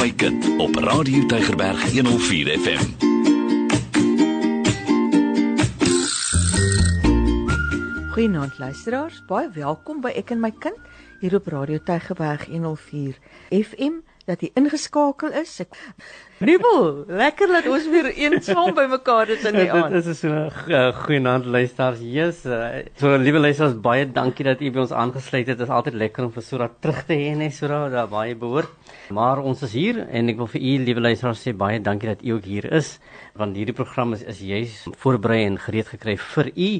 my kind op Radio Tygerberg 104 FM. Goeienaand luisteraars, baie welkom by Ek en my kind hier op Radio Tygerberg 104 FM dat jy ingeskakel is. Ek Nubel, lekker dat ons weer eensaam by mekaar is in die aand. Dit is so 'n uh, goeie aand luisteraars. Jesus, uh, so liewe luisteraars, baie dankie dat u by ons aangesluit het. Dit is altyd lekker om vir Sura terug te hê, net Sura, daar baie behoort. Maar ons is hier en ek wil vir u liewe luisteraars sê baie dankie dat u ook hier is want hierdie program is is juis voorberei en gereed gekry vir u.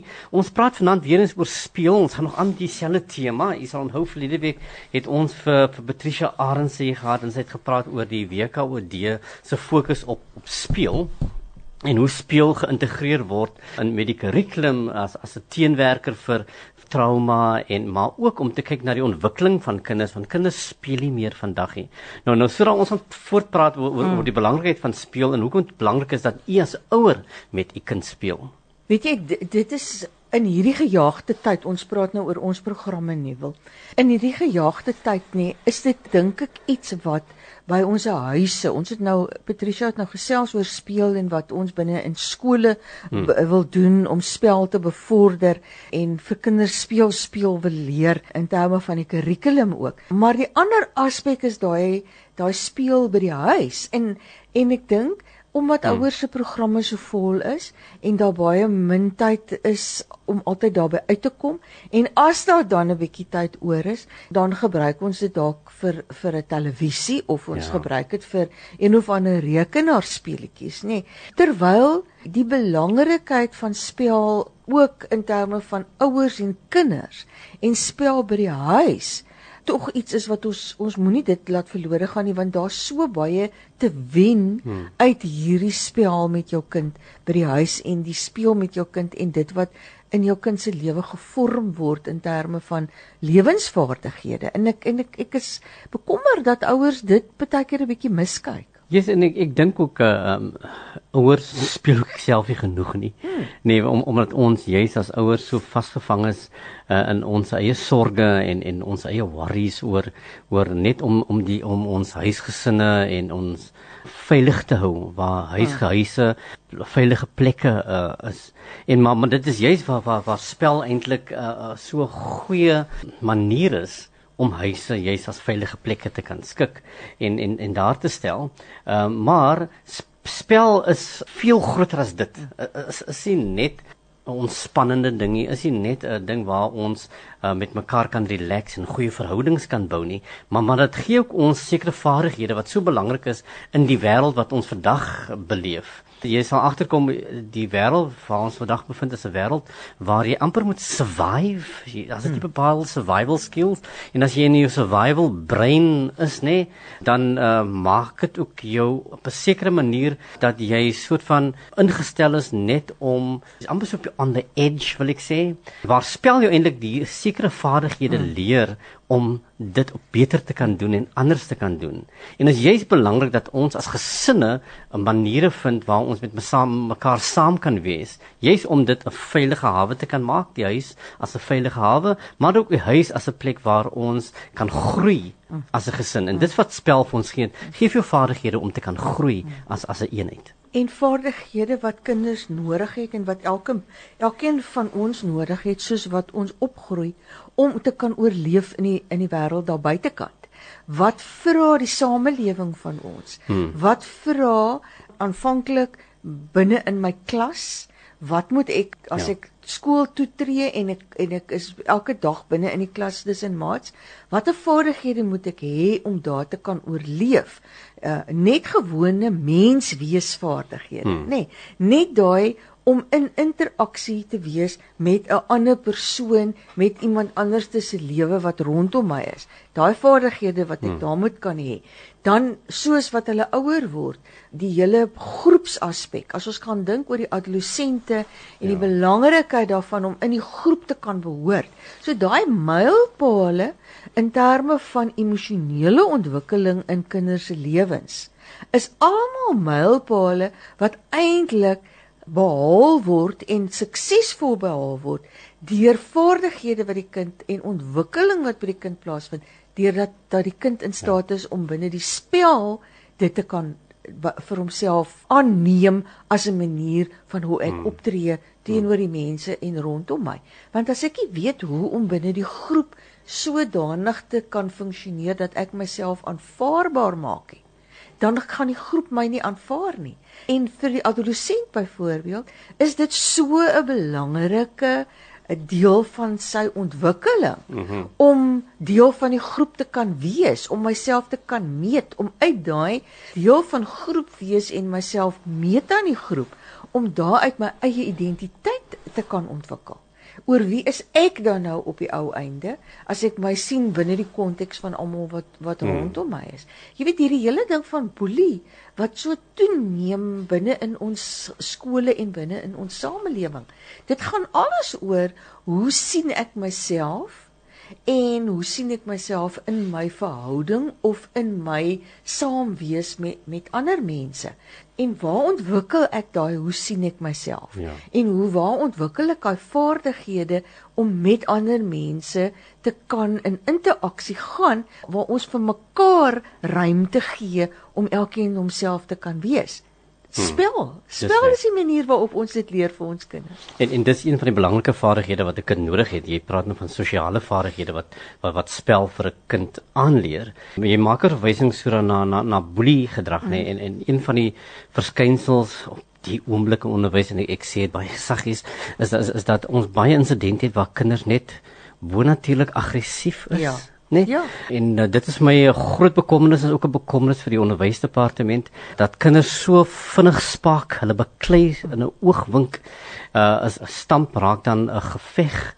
Ons praat vanaand weer eens oor speel. Ons gaan nog aan dieselfde tema. U sal onthou verlede week het ons vir vir Patricia Arendse gehad en sy het gepraat oor die WKOD se fokus op op speel en hoe speel geïntegreer word in met die kurrikulum as as 'n teenwerker vir trauma en maar ook om te kyk na die ontwikkeling van kinders want kinders speel nie meer vandag nie. Nou nou sodat ons gaan voortpraat oor, oor, oor die belangrikheid van speel en hoekom dit belangrik is dat u as ouer met u kind speel. Weet jy dit is in hierdie gejaagde tyd, ons praat nou oor ons programme nie wil. In hierdie gejaagde tyd nê, is dit dink ek iets wat by ons huise. Ons het nou Patricia het nou gesels oor speel en wat ons binne in skole hmm. wil doen om spel te bevorder en vir kinders speel speel wil leer in terme van die kurrikulum ook. Maar die ander aspek is daai daai speel by die huis en en ek dink omdat hmm. ouers se programme so vol is en daar baie min tyd is om altyd daarby uit te kom en as daar dan 'n bietjie tyd oor is, dan gebruik ons dit dalk vir vir 'n televisie of ons ja. gebruik dit vir een of ander rekenaarspeletjies, nê. Nee. Terwyl die belangrikheid van spel ook in terme van ouers en kinders en spel by die huis tog iets is wat ons ons moenie dit laat verlore gaan nie want daar's so baie te wen hmm. uit hierdie spel met jou kind by die huis en die speel met jou kind en dit wat in jou kind se lewe gevorm word in terme van lewensvaardighede en ek en ek ek is bekommer dat ouers dit baie keer 'n bietjie miskyk yes, en ek ek dink ook uh um ouers speel ook self nie genoeg nie. Hmm. Nee, om omdat ons juis as ouers so vasgevang is uh in ons eie sorges en en ons eie worries oor oor net om om die om ons huisgesinne en ons veilig te hou waar huisgehuise veilige plekke uh is. En maar, maar dit is juis waar waar waar spel eintlik uh so goeie manier is om huise juis as veilige plekke te kan skik en en en daar te stel. Ehm uh, maar spel is veel groter as dit. Is is nie net 'n ontspannende ding nie, is nie net 'n ding waar ons uh, met mekaar kan relax en goeie verhoudings kan bou nie, maar maar dit gee ook ons sekere vaardighede wat so belangrik is in die wêreld wat ons vandag beleef jy sal agterkom die wêreld waar ons vandag bevind is 'n wêreld waar jy amper moet survive. As dit 'n bepaalde survival skills en as jy in jou survival brein is, nê, dan uh, maak dit ook jou op 'n sekere manier dat jy soort van ingestel is net om amper so op on the edge wil ek sê, waar spel jy eintlik die sekere vaardighede hmm. leer om dit op beter te kan doen en anders te kan doen. En dit is juist belangrik dat ons as gesinne 'n maniere vind waar ons met mekaar saam kan wees, juist om dit 'n veilige hawe te kan maak, die huis as 'n veilige hawe, maar ook die huis as 'n plek waar ons kan groei as 'n gesin. En dit wat spel vir ons gee, gee jou vaardighede om te kan groei as as 'n eenheid en vaardighede wat kinders nodig het en wat elke elkeen van ons nodig het soos wat ons opgroei om te kan oorleef in die in die wêreld daar buitekant. Wat vra die samelewing van ons? Hmm. Wat vra aanvanklik binne in my klas? Wat moet ek as ja. ek skool toe tree en ek en ek is elke dag binne in die klas in maats? Watter vaardighede moet ek hê om daar te kan oorleef? uh, net gewone mensweesvaardighede, hmm. nê. Nee, net daai om in interaksie te wees met 'n ander persoon, met iemand anders se lewe wat rondom my is. Daai vaardighede wat ek hmm. daar moet kan hê. Dan soos wat hulle ouer word, die hele groepsaspek. As ons kan dink oor die adolessente en ja. die belangrikheid daarvan om in die groep te kan behoort. So daai mylpale in terme van emosionele ontwikkeling in kinders se lewens is almal mylpale wat eintlik behaal word en suksesvol behaal word deur vaardighede wat die kind en ontwikkeling wat by die kind plaasvind deurdat dat die kind in staat is om binne die spel dit te kan vir homself aanneem as 'n manier van hoe ek optree teenoor die mense en rondom my. Want as ek nie weet hoe om binne die groep sodanig te kan funksioneer dat ek myself aanvaarbaar maak nie, dan gaan die groep my nie aanvaar nie. En vir die adolessent byvoorbeeld, is dit so 'n belangrike 'n deel van sy ontwikkeling mm -hmm. om deel van die groep te kan wees, om myself te kan meet, om uit daai deel van groep wees en myself meet aan die groep, om daaruit my eie identiteit te kan ontwikkel. Oor wie is ek dan nou op die ou einde as ek my sien binne die konteks van almal wat wat mm. rondom my is. Jy weet hierdie hele ding van boelie wat so toeneem binne in ons skole en binne in ons samelewing. Dit gaan alles oor hoe sien ek myself en hoe sien ek myself in my verhouding of in my saamwees met met ander mense en waar ontwikkel ek daai hoe sien ek myself Ja. en hoe waar ontwikkel ek daai vaardighede om met ander mense te kan in interaksie gaan waar ons vir mekaar ruimte gee om elkeen homself te kan wees spel spel reg. is die manier waarop ons dit leer vir ons kinders En en dis een van die belangrike vaardighede wat 'n kind nodig het. Jy praat nou van sosiale vaardighede wat wat wat spel vir 'n kind aanleer. Jy maak 'n verwysing so na na na boelie gedrag nê en en een van die verskynsels op die oomblikke onderwys en ek, ek sê dit baie saggies is, is is dat ons baie insidente het waar kinders net bonatuurlik aggressief is. Ja. Nee? Ja. En uh, dit is my 'n groot bekommernis en ook 'n bekommernis vir die onderwysdepartement dat kinders so vinnig spaak, hulle beklei in 'n oogwink uh as 'n stamp raak dan 'n geveg.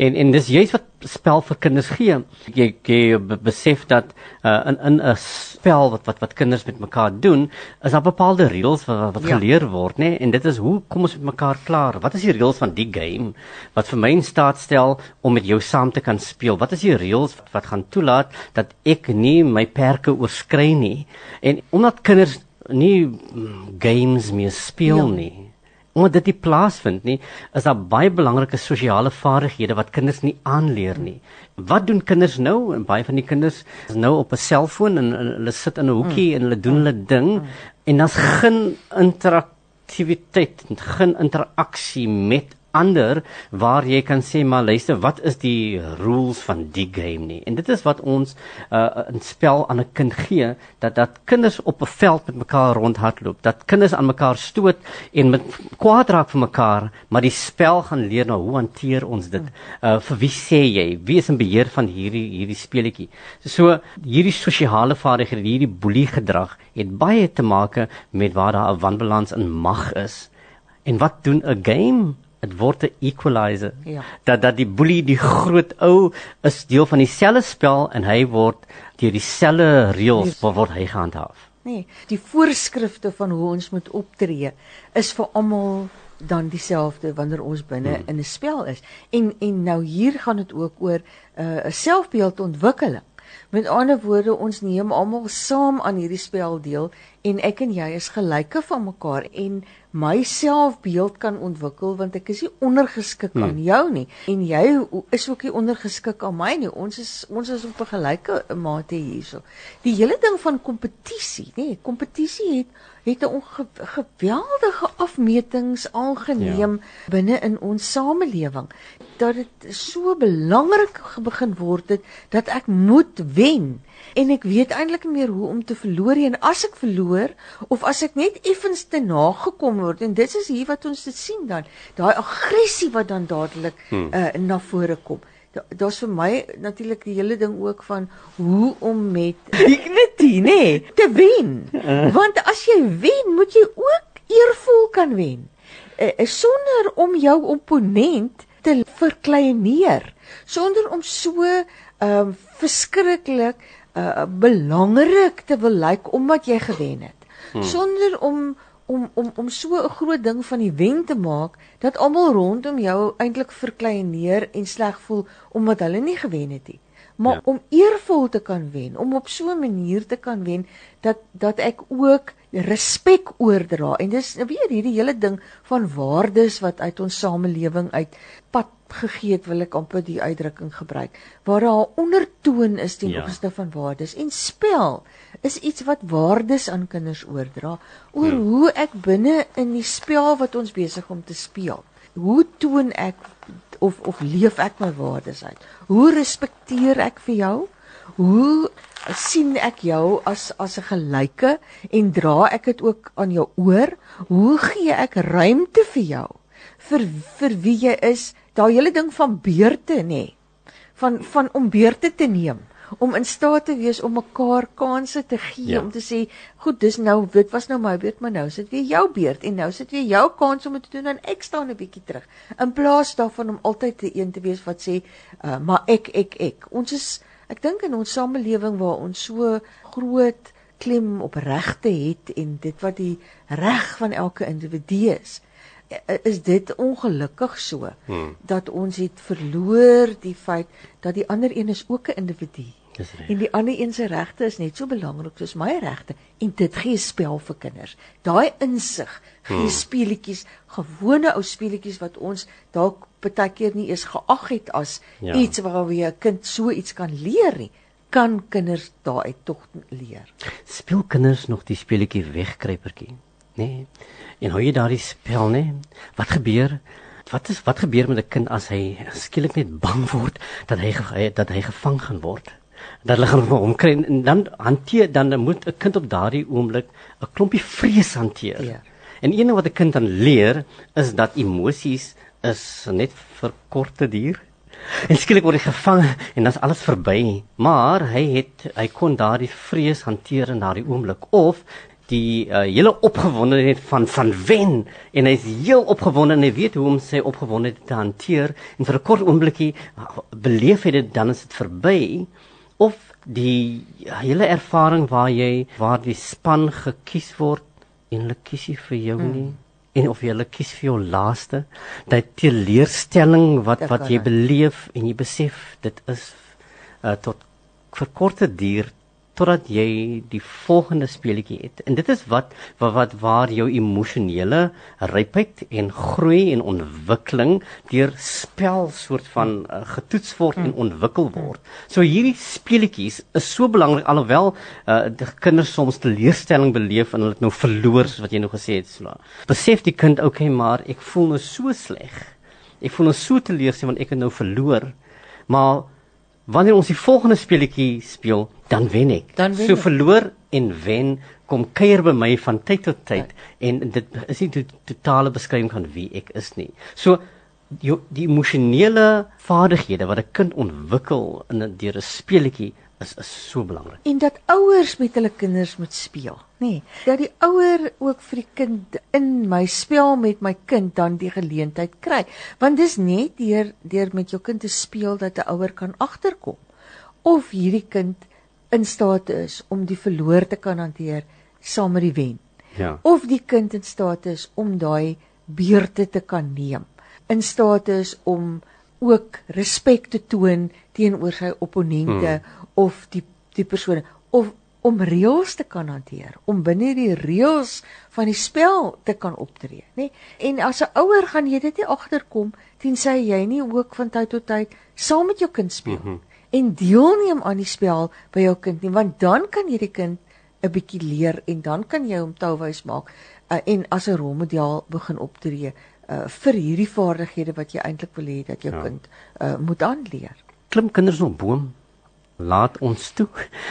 En en dis juist wat spel vir kinders gee. Jy jy be- besef dat uh in in 'n spel wat wat wat kinders met mekaar doen, is daar bepaalde reëls wat wat Ja. geleer word, nê? En dit is hoe kom ons met mekaar klaar? Wat is die reëls van die game wat vir my in staat stel om met jou saam te kan speel? Wat is die reëls wat, wat gaan toelaat dat ek nie my perke oorskry nie? En omdat kinders nie mm, games meer speel Ja. nie, omdat dit nie plaasvind nie, is daar baie belangrike sosiale vaardighede wat kinders nie aanleer nie. Wat doen kinders nou? En baie van die kinders is nou op 'n selfoon en, en hulle sit in 'n hoekie mm. en hulle doen hulle ding mm. en daar's geen interaktiwiteit, geen interaksie met ander waar jy kan sê maar luister wat is die rules van die game nie? En dit is wat ons uh, 'n spel aan 'n kind gee dat dat kinders op 'n veld met mekaar rondhardloop dat kinders aan mekaar stoot en met kwaad raak vir mekaar maar die spel gaan leer nou hoe hanteer ons dit. Uh, vir wie sê jy? Wie is in beheer van hierdie hierdie speletjie? So hierdie sosiale vaardighede hierdie boelie gedrag het baie te maak met waar daar 'n wanbalans in mag is. En wat doen 'n game dit word 'n equalizer Ja. dat dat die boelie die groot ou is deel van dieselfde spel en hy word deur dieselfde reëls word, word hy gehandhaaf Nee, die voorskrifte van hoe ons moet optree is vir almal dan dieselfde wanneer ons binne hmm. in 'n spel is. En en nou hier gaan dit ook oor 'n uh, selfbeeldontwikkeling. Met ander woorde, ons neem almal saam aan hierdie spel deel en ek en jy is gelyke van mekaar en my selfbeeld kan ontwikkel want ek is nie ondergeskik hmm. aan jou nie en jy is ook nie ondergeskik aan my nie. Ons is ons is op 'n gelyke mate hierso. Die hele ding van kompetisie, nê, kompetisie het het 'n geweldige afmetings aangeneem ja. binne in ons samelewing dat dit so belangrik begin word het dat ek moet wen en ek weet eintlik nie meer hoe om te verloor nie. en as ek verloor of as ek net effens te nagekom word en dit is hier wat ons dit sien dan daai aggressie wat dan dadelik hmm. uh, na vore kom Da- daar's vir my natuurlik die hele ding ook van hoe om met dignity nê nee, te wen. Want as jy wen, moet jy ook eervol kan wen. Uh, sonder om jou opponent te verkleineer, sonder om so ehm um, verskriklik uh, belangrik te wil lyk omdat jy gewen het. Hmm. Sonder om om om om so 'n groot ding van die wen te maak dat almal rondom jou eintlik verkleineer en sleg voel omdat hulle nie gewen het nie. maar Ja. om eervol te kan wen, om op so 'n manier te kan wen dat dat ek ook respek oordra. En dis weer hierdie hele ding van waardes wat uit ons samelewing uit pad gegee het, wil ek amper die uitdrukking gebruik, waar daar 'n ondertoon is ten Ja. opsigte van waardes en spel is iets wat waardes aan kinders oordra oor hmm. hoe ek binne in die spel wat ons besig om te speel. Hoe toon ek of of leef ek my waardes uit? Hoe respekteer ek vir jou? Hoe sien ek jou as as 'n gelyke en dra ek dit ook aan jou oor? Hoe gee ek ruimte vir jou vir vir wie jy is? Daai hele ding van beurte nê. Nee, van van om beurte te neem om in staat te wees om mekaar kansse te gee Ja. om te sê goed dis nou dit was nou my beurt maar nou sit weer jou beurt en nou sit weer jou kans om dit te doen en ek staan 'n bietjie terug in plaas daarvan om altyd te een te wees wat sê uh, maar ek ek ek ons is ek dink in ons samelewing waar ons so groot klem op regte het en dit wat die reg van elke individu is is dit ongelukkig so Hmm. dat ons het verloor die feit dat die ander een is ook 'n individu Dis reg. en die ander een se regte is net so belangrik soos my regte en dit gee spel vir kinders. Daai insig gee hmm. speletjies, gewone ou speletjies wat ons dalk baie keer nie eens geag het as Ja. iets waarby 'n kind so iets kan leer nie, kan kinders daaruit tog leer. Speel kinders nog die speletjie wegkruipertjie? Nee. En hou jy daardie spel, nee? Wat gebeur? Wat is wat gebeur met 'n kind as hy skielik net bang word dat hy dat hy gevang gaan word? Dat hulle gaan hom kry en dan hanteer dan moet 'n kind op daardie oomblik 'n klompie vrees hanteer. Ja. En een ding wat 'n kind dan leer is dat emosies is net vir korte duur. En skielik word hy gevang en dan's alles verby. Maar hy het hy kon daardie vrees hanteer in daardie oomblik of die uh, hele opgewondenheid van van wen en hy's heel opgewonde en hy weet hoe om sy opgewondenheid te hanteer en vir 'n kort oombliekie uh, beleef hy dit dan is dit verby of die hele ervaring waar jy waar die span gekies word en hulle kies nie vir jou nie hmm. en of jy hulle kies vir jou laaste dat teleurstelling wat wat jy beleef en jy besef dit is uh, tot vir korte duur totdat jy die volgende speletjie het. En dit is wat wat, wat waar jou emosionele rypheid en groei en ontwikkeling deur spel soort van uh, getoets word en ontwikkel word. So hierdie speletjies is so belangrik alhoewel uh, die kinders soms teleurstelling beleef en hulle het nou verloor soos wat jy nou gesê het. So. Besef die kind, okay, maar ek voel nou so sleg. Ek voel nou so teleurgesteld want ek het nou verloor. Maar wanneer ons die volgende speletjie speel, dan wen ek. Dan wen so ek. verloor en wen kom kuier by my van tyd tot tyd en dit is nie die totale beskrywing van wie ek is nie. So jou die emosionele vaardighede wat 'n kind ontwikkel in 'n deur 'n speletjie is is so belangrik. En dat ouers met hulle kinders moet speel, nê? Nee, dat die ouer ook vir die kind in my spel met my kind dan die geleentheid kry. Want dis net deur deur met jou kind te speel dat 'n ouer kan agterkom of hierdie kind in staat is om die verloor te kan hanteer saam met die wen. Ja. Of die kind in staat is om daai beurte te kan neem. In staat is om ook respek te toon teenoor sy opponente hmm. of die die persone of om reëls te kan hanteer, om binne die reëls van die spel te kan optree, nê? Nee? En as 'n ouer gaan jy dit nie agterkom tensy jy nie ook van tyd tot tyd saam met jou kind speel mm -hmm. en deelneem aan die spel by jou kind nie, want dan kan jy die kind 'n bietjie leer en dan kan jy hom touwys maak uh, en as 'n rolmodel begin optree uh, vir hierdie vaardighede wat jy eintlik wil hê dat jou Ja. kind uh, moet aanleer. Klim kinders op boom. Laat ons toe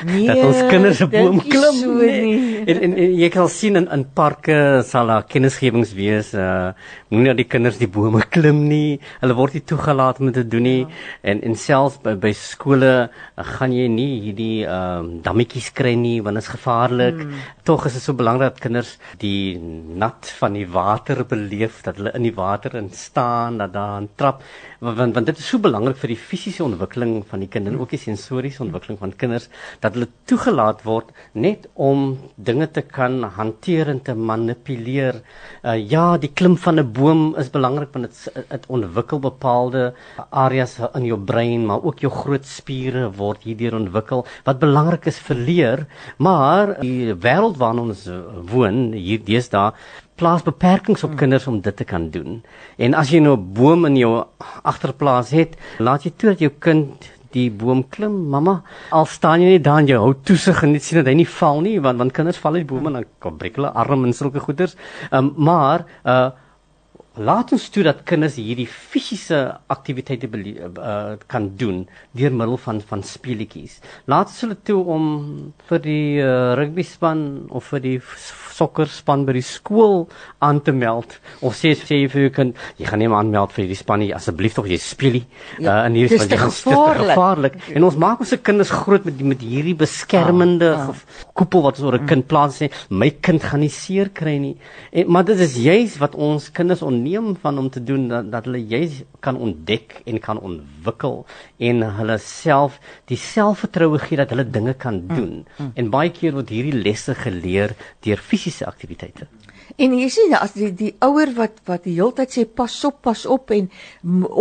Nee, dat ons kinders dink boom klim. so nee. En, en en jy kan sien in in parke sal daar kennisgewings wees. Uh moenie dat die kinders die bome klim nie. Hulle word nie toegelaat om dit te doen nie. Ja. En en selfs by, by skole uh, gaan jy nie hierdie ehm um, dammetjies kry nie want dit is gevaarlik. Hmm. Tog is dit so belangrik dat kinders die nat van die water beleef, dat hulle in die water in staan, dat daar 'n trap want want dit is so belangrik vir die fisiese ontwikkeling van die kind en ook die sensoriese psigiese ontwikkeling van kinders dat hulle toegelaat word net om dinge te kan hanteer en te manipuleer. Uh ja, die klim van 'n boom is belangrik want dit dit ontwikkel bepaalde areas in jou brein, maar ook jou groot spiere word hierdeur ontwikkel wat belangrik is vir leer, maar die wêreld waarin ons woon hier deesdae plaas beperkings op kinders om dit te kan doen. En as jy nou 'n boom in jou agterplaas het, laat jy toe dat jou kind die boom klim, mamma. Al staan jy net daar en jy hou toesig en net sien dat hy nie val nie, want want kinders val uit bome en dan breek hulle arm en sulke goeters. Ehm um, maar uh laat ons toe dat kinders hierdie fisiese aktiwiteite uh, kan doen deur middel van van speletjies. Laat hulle toe om vir die uh, rugby span of vir die sokkerspan by die skool aan te meld of sê sê vir jou kind jy gaan nie maar aanmeld vir die span nie asseblief tog jy speel nie ja, uh, in hierdie span is gevaarlik. gevaarlik en ons maak ons se kinders groot met met hierdie beskermende ah, ah. koepel wat ons oor 'n kind plaas sê my kind gaan nie seer kry nie en maar dit is juis wat ons kinders onneem van om te doen dat, dat hulle juis kan ontdek en kan ontwikkel en hulle self die selfvertroue gee dat hulle dinge kan mm, doen mm, mm. en baie keer word hierdie lesse geleer deur fisiese aktiwiteite. En jy sien as die die ouer wat wat die hele tyd sê pas op, pas op en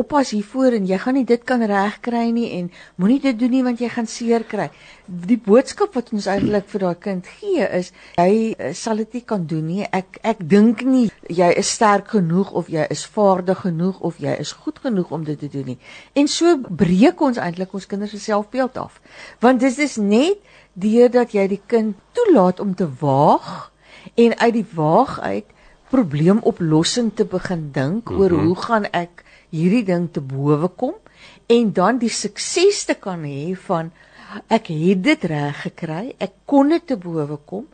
oppas hiervoor en jy gaan nie dit kan regkry nie en moenie dit doen nie want jy gaan seer kry. Die boodskap wat ons eintlik vir daai kind gee is jy eh, sal dit nie kan doen nie. Ek ek dink nie jy is sterk genoeg of jy is vaardig genoeg of jy is goed genoeg om dit te doen nie. En so breek ons eintlik ons kinders se selfbeeld af. Want dit is net deurdat jy die kind toelaat om te waag en uit die waag uit probleemoplossing te begin dink mm -hmm. oor hoe gaan ek hierdie ding te bowe kom en dan die sukses te kan hê van ek het dit reg gekry ek kon dit te bowe kom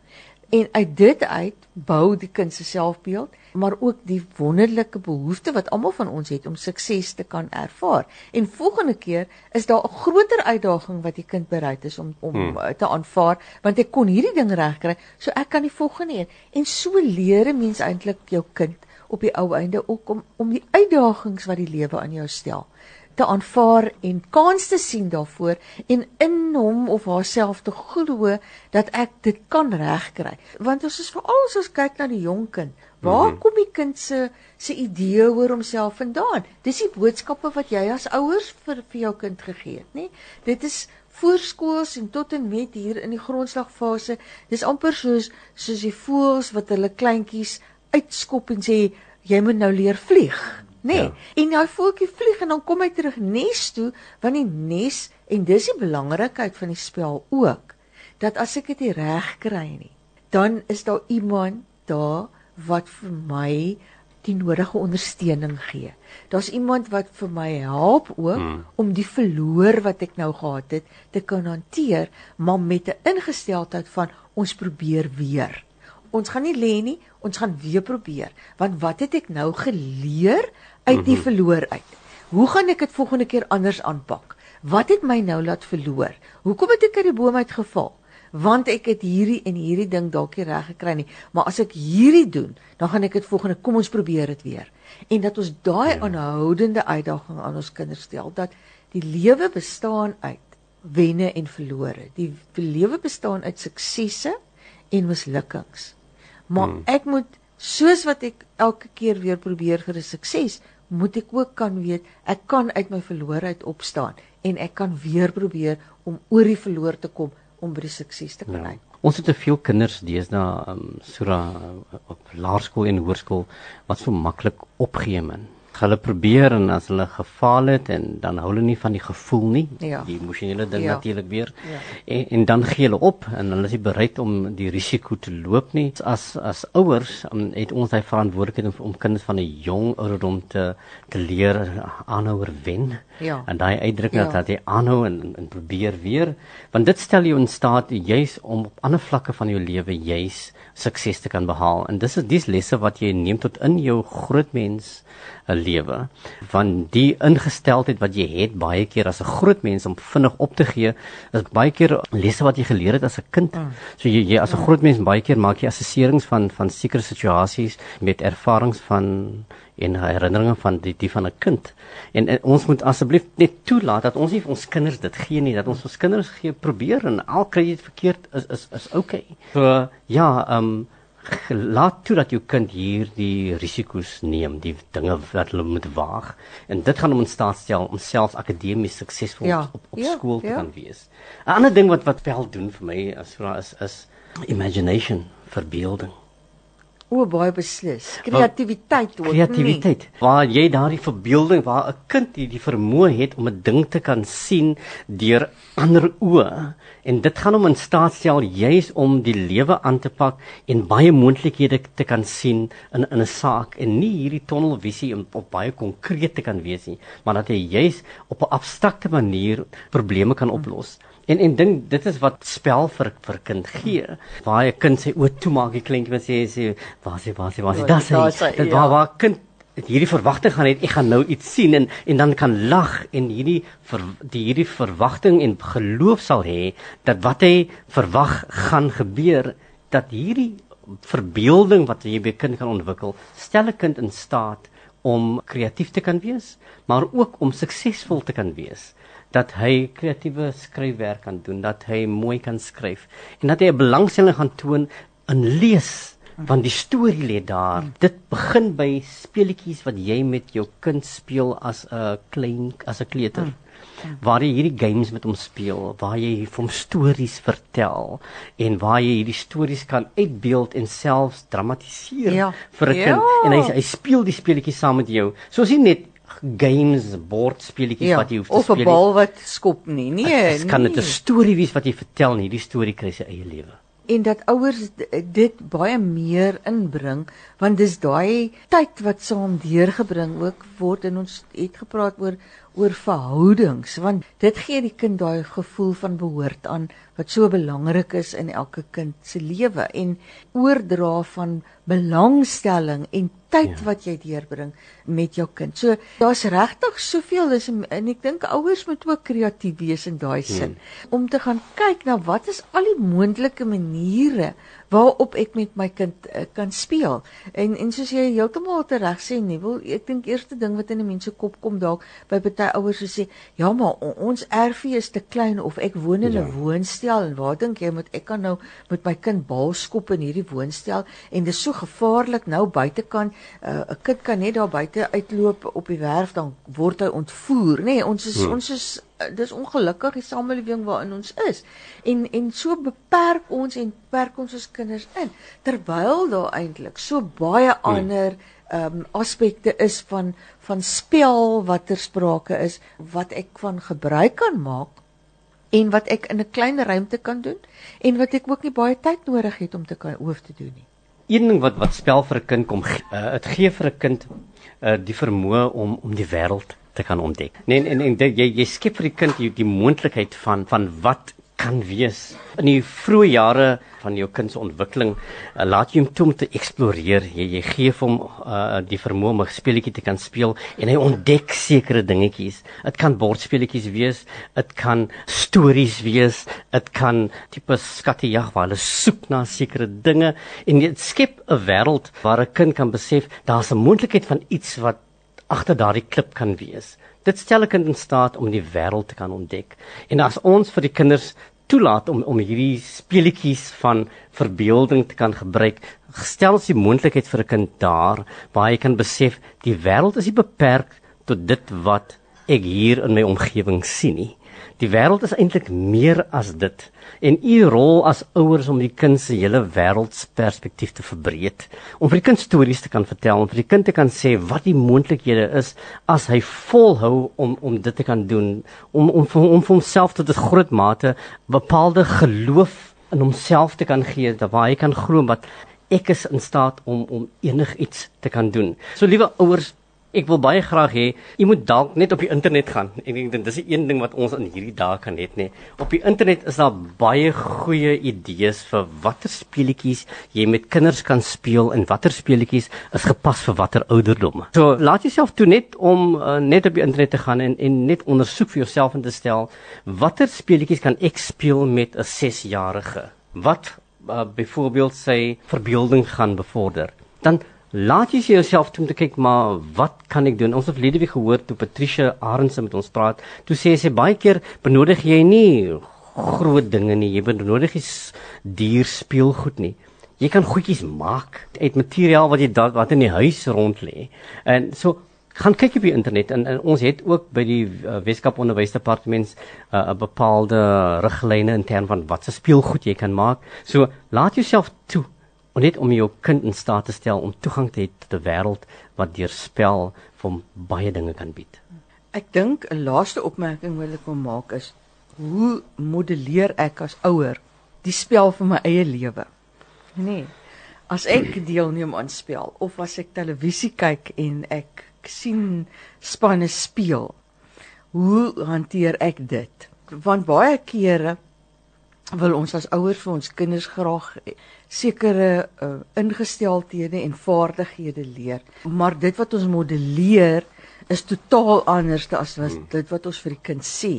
en uit dit uit bou die kind se selfbeeld maar ook die wonderlike behoefte wat almal van ons het om sukses te kan ervaar. En volgende keer is daar 'n groter uitdaging wat die kind bereid is om om hmm. te aanvaar want ek kon hierdie ding regkry, so ek kan die volgende een. En so leer 'n mens eintlik jou kind op die ou einde ook om om die uitdagings wat die lewe aan jou stel te aanvaar en kans te sien daarvoor en in hom of haarself te glo dat ek dit kan regkry. Want ons is veral as ons kyk na die jong kind, waar mm -hmm. kom die kind se se idee oor homself vandaan? Dis die boodskappe wat jy as ouers vir vir jou kind gegee het, nê? Dit is voorskools en tot en met hier in die grondslagfase. Dis amper soos soos die voëls wat hulle kleintjies uitskop en sê jy moet nou leer vlieg nê? Nee. Ja. En daai voeltjie vlieg en dan kom hy terug nes toe, want die nes en dis die belangrikheid van die spel ook, dat as ek dit reg kry nie, dan is daar iemand daar wat vir my die nodige ondersteuning gee. Daar's iemand wat vir my help ook hmm. om die verloor wat ek nou gehad het te kan hanteer, maar met 'n ingesteldheid van ons probeer weer. Ons gaan nie lê nie, ons gaan weer probeer. Want wat het ek nou geleer uit die mhm. verloor uit. Hoe gaan ek dit volgende keer anders aanpak? Wat het my nou laat verloor? Hoekom het ek uit die boom uitgeval? Want ek het hierdie en hierdie ding dalk nie reg gekry nie, maar as ek hierdie doen, dan gaan ek dit volgende kom ons probeer dit weer. En dat ons daai ja. aanhoudende uitdaging aan ons kinders stel dat die lewe bestaan uit wenne en verlore. Die lewe bestaan uit suksesse en mislukkings. Maar hmm. ek moet soos wat ek elke keer weer probeer vir 'n sukses, moet ek ook kan weet ek kan uit my verloorheid opstaan en ek kan weer probeer om oor die verloor te kom om by die sukses te kan ja. Ons het te veel kinders deesdae um, sura op laerskool en hoërskool wat so maklik opgee min hulle probeer en as hulle gefaal het en dan hou hulle nie van die gevoel nie ja. die emosionele ding ja. natuurlik weer ja. en, en dan gee hulle op en hulle is nie bereid om die risiko te loop nie as as ouers um, het ons hy verantwoordelikheid om, om kinders van 'n jong ouderdom te te leer aanhouer wen ja. en daai uitdrukking ja. dat jy aanhou en, en, en probeer weer want dit stel jou in staat juis om op ander vlakke van jou lewe juis sukses te kan behaal en dis is dis lesse wat jy neem tot in jou groot mens lewe want die ingesteldheid wat jy het baie keer as 'n groot mens om vinnig op te gee is baie keer lesse wat jy geleer het as 'n kind. Mm. So jy, jy as 'n groot mens baie keer maak jy assesserings van van sekere situasies met ervarings van en herinneringe van die die van 'n kind. En, en ons moet asseblief net toelaat dat ons nie vir ons kinders dit gee nie, dat ons ons kinders gee probeer en al kry jy dit verkeerd is is is okay. So ja, ehm um, laat toe dat jou kind hier die risiko's neem, die dinge wat hulle moet waag. En dit gaan hom in staat stel om selfs akademies suksesvol ja, op op ja, skool te ja. kan wees. 'n Ander ding wat wat wel doen vir my as vra is is imagination, verbeelding. O, baie beslis. Kreatiwiteit ook. Kreatiwiteit. Waar jy daardie verbeelding waar 'n kind die, die vermoë het om 'n ding te kan sien deur ander oë en dit gaan hom in staat stel juis om die lewe aan te pak en baie moontlikhede te kan sien in in 'n saak en nie hierdie tunnelvisie op, op baie konkreet te kan wees nie, maar dat hy juis op 'n abstrakte manier probleme kan oplos. Hmm. En en ding dit is wat spel vir vir kind gee. Waar 'n kind sê o, toe maak die kleintjie wat sê sê waar sê waar sê waar sê das hy. Dit waar waar kind hierdie verwagting gaan het ek gaan nou iets sien en en dan kan lag en hierdie ver, die hierdie verwagting en geloof sal hê dat wat hy verwag gaan gebeur dat hierdie verbeelding wat jy by kind kan ontwikkel stel 'n kind in staat om kreatief te kan wees maar ook om suksesvol te kan wees dat hy kreatiewe skryfwerk kan doen, dat hy mooi kan skryf en dat hy 'n belangstelling gaan toon in lees want die storie lê daar. Dit begin by speletjies wat jy met jou kind speel as 'n klein as 'n kleuter. Waar jy hierdie games met hom speel, waar jy hom stories vertel en waar jy hierdie stories kan uitbeeld en selfs dramatiseer ja. vir 'n kind ja. en hy hy speel die speletjies saam met jou. So as jy net games bordspeletjies ja, wat jy hoef te speel. Of 'n bal wat skop nie. Nee, dit nee. kan dit 'n storie wees wat jy vertel en hierdie storie kry sy eie lewe. En dat ouers dit baie meer inbring want dis daai tyd wat saam deurgebring ook word en ons het gepraat oor oor verhoudings want dit gee die kind daai gevoel van behoort aan wat so belangrik is in elke kind se lewe en oordra van belangstelling en tyd ja. wat jy deurbring met jou kind. So daar's regtig soveel is en, en ek dink ouers moet ook kreatief wees in daai sin hmm. om te gaan kyk na wat is al die moontlike maniere waarop ek met my kind uh, kan speel. En en soos jy heeltemal reg sê nie, wil ek dink eerste ding wat in 'n mens se kop kom dalk by baie ouers sê, ja maar ons erfie is te klein of ek woon in 'n ja. woonstel en waar dink jy moet ek kan nou met my kind bal skop in hierdie woonstel en dit is so gevaarlik nou buitekant eh, 'n uh, kind kan net daar buite uitloop op die werf dan word hy ontvoer, nê? Nee, ons is hmm. ons is dis ongelukkig die samelewing waarin ons is en en so beperk ons en beperk ons ons kinders in terwyl daar eintlik so baie ander ehm um, aspekte is van van spel wat ter sprake is wat ek van gebruik kan maak en wat ek in 'n klein ruimte kan doen en wat ek ook nie baie tyd nodig het om te kan hoof te doen nie. Een ding wat wat spel vir 'n kind kom uh, dit gee vir 'n kind uh, die vermoë om om die wêreld te kan ontdek. Nee en en, en jy jy skep vir die kind die, die moontlikheid van van wat kan wees. In die vroeë jare van jou kind se ontwikkeling, uh, laat jy hom toe om te eksploreer. Jy jy gee hom uh, die vermoë om 'n speletjie te kan speel en hy ontdek sekere dingetjies. Dit kan bordspeletjies wees, dit kan stories wees, dit kan tipe skattejag waar hulle soek na sekere dinge en dit skep 'n wêreld waar 'n kind kan besef daar's 'n moontlikheid van iets wat agter daardie klip kan wees. Dit stel 'n kind in staat om die wêreld te kan ontdek. En as ons vir die kinders toelaat om om hierdie speletjies van verbeelding te kan gebruik, stel ons die moontlikheid vir 'n kind daar waar hy kan besef die wêreld is nie beperk tot dit wat ek hier in my omgewing sien nie. Die wêreld is eintlik meer as dit. En u rol as ouers om die kind se hele wêreldsperspektief te verbreek, om vir die kind stories te kan vertel, om vir die kind te kan sê wat die moontlikhede is as hy volhou om om dit te kan doen, om om om, om vir homself tot 'n groot mate bepaalde geloof in homself te kan gee, dat waar hy kan glo wat ek is in staat om om enigiets te kan doen. So liewe ouers Ek wil baie graag hê jy moet dalk net op die internet gaan. Ek dink dit is 'n een ding wat ons in hierdie dae kan net nê. Op die internet is daar baie goeie idees vir watter speletjies jy met kinders kan speel en watter speletjies is gepas vir watter ouderdom. So laat jouself toe net om uh, net op die internet te gaan en en net ondersoek vir jouself en te stel watter speletjies kan ek speel met 'n 6-jarige? Wat uh, byvoorbeeld sy verbeelding gaan bevorder? Dan Laat jy jouself toe om te kyk maar wat kan ek doen? Ons het week gehoor toe Patricia Arendse met ons praat. Toe sê sy baie keer benodig jy nie groot dinge nie. Jy benodig nie duur speelgoed nie. Jy kan goedjies maak uit materiaal wat jy dat wat in die huis rond lê. En so gaan kyk op die internet en, en ons het ook by die uh, Weskaap Onderwysdepartement uh, 'n bepaalde riglyne in terme van wat se speelgoed jy kan maak. So laat jouself toe net om jou kind in staat te stel om toegang te hê tot 'n wêreld wat deur spel vir hom baie dinge kan bied. Ek dink 'n laaste opmerking wil ek wil maak is hoe modelleer ek as ouer die spel vir my eie lewe? Nee. As ek deelneem aan spel of as ek televisie kyk en ek sien spanne speel, hoe hanteer ek dit? Want baie kere wil ons as ouers vir ons kinders graag sekere uh, ingesteldhede en vaardighede leer. Maar dit wat ons modelleer is totaal anders as wat hmm. dit wat ons vir die kind sê.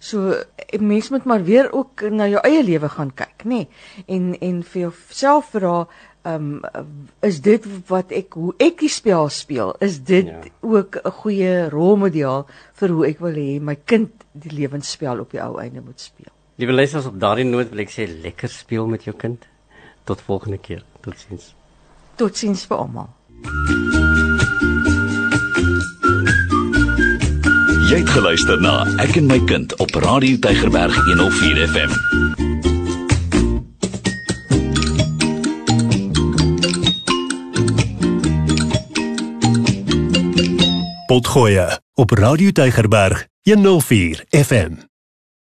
So 'n mens moet maar weer ook na jou eie lewe gaan kyk, nê? Nee? En en vir jouself vra, ehm um, is dit wat ek hoe ek die spel speel, is dit ja. ook 'n goeie rolmodel vir hoe ek wil hê my kind die lewensspel op die ou einde moet speel. Liewe luisters op daardie noot wil ek sê lekker speel met jou kind. Tot volgende keer. Totsiens. Totsiens vir almal. Jy het geluister na Ek en my kind op Radio Tygerberg 104 FM. Potgoe op Radio Tygerberg 104 FM.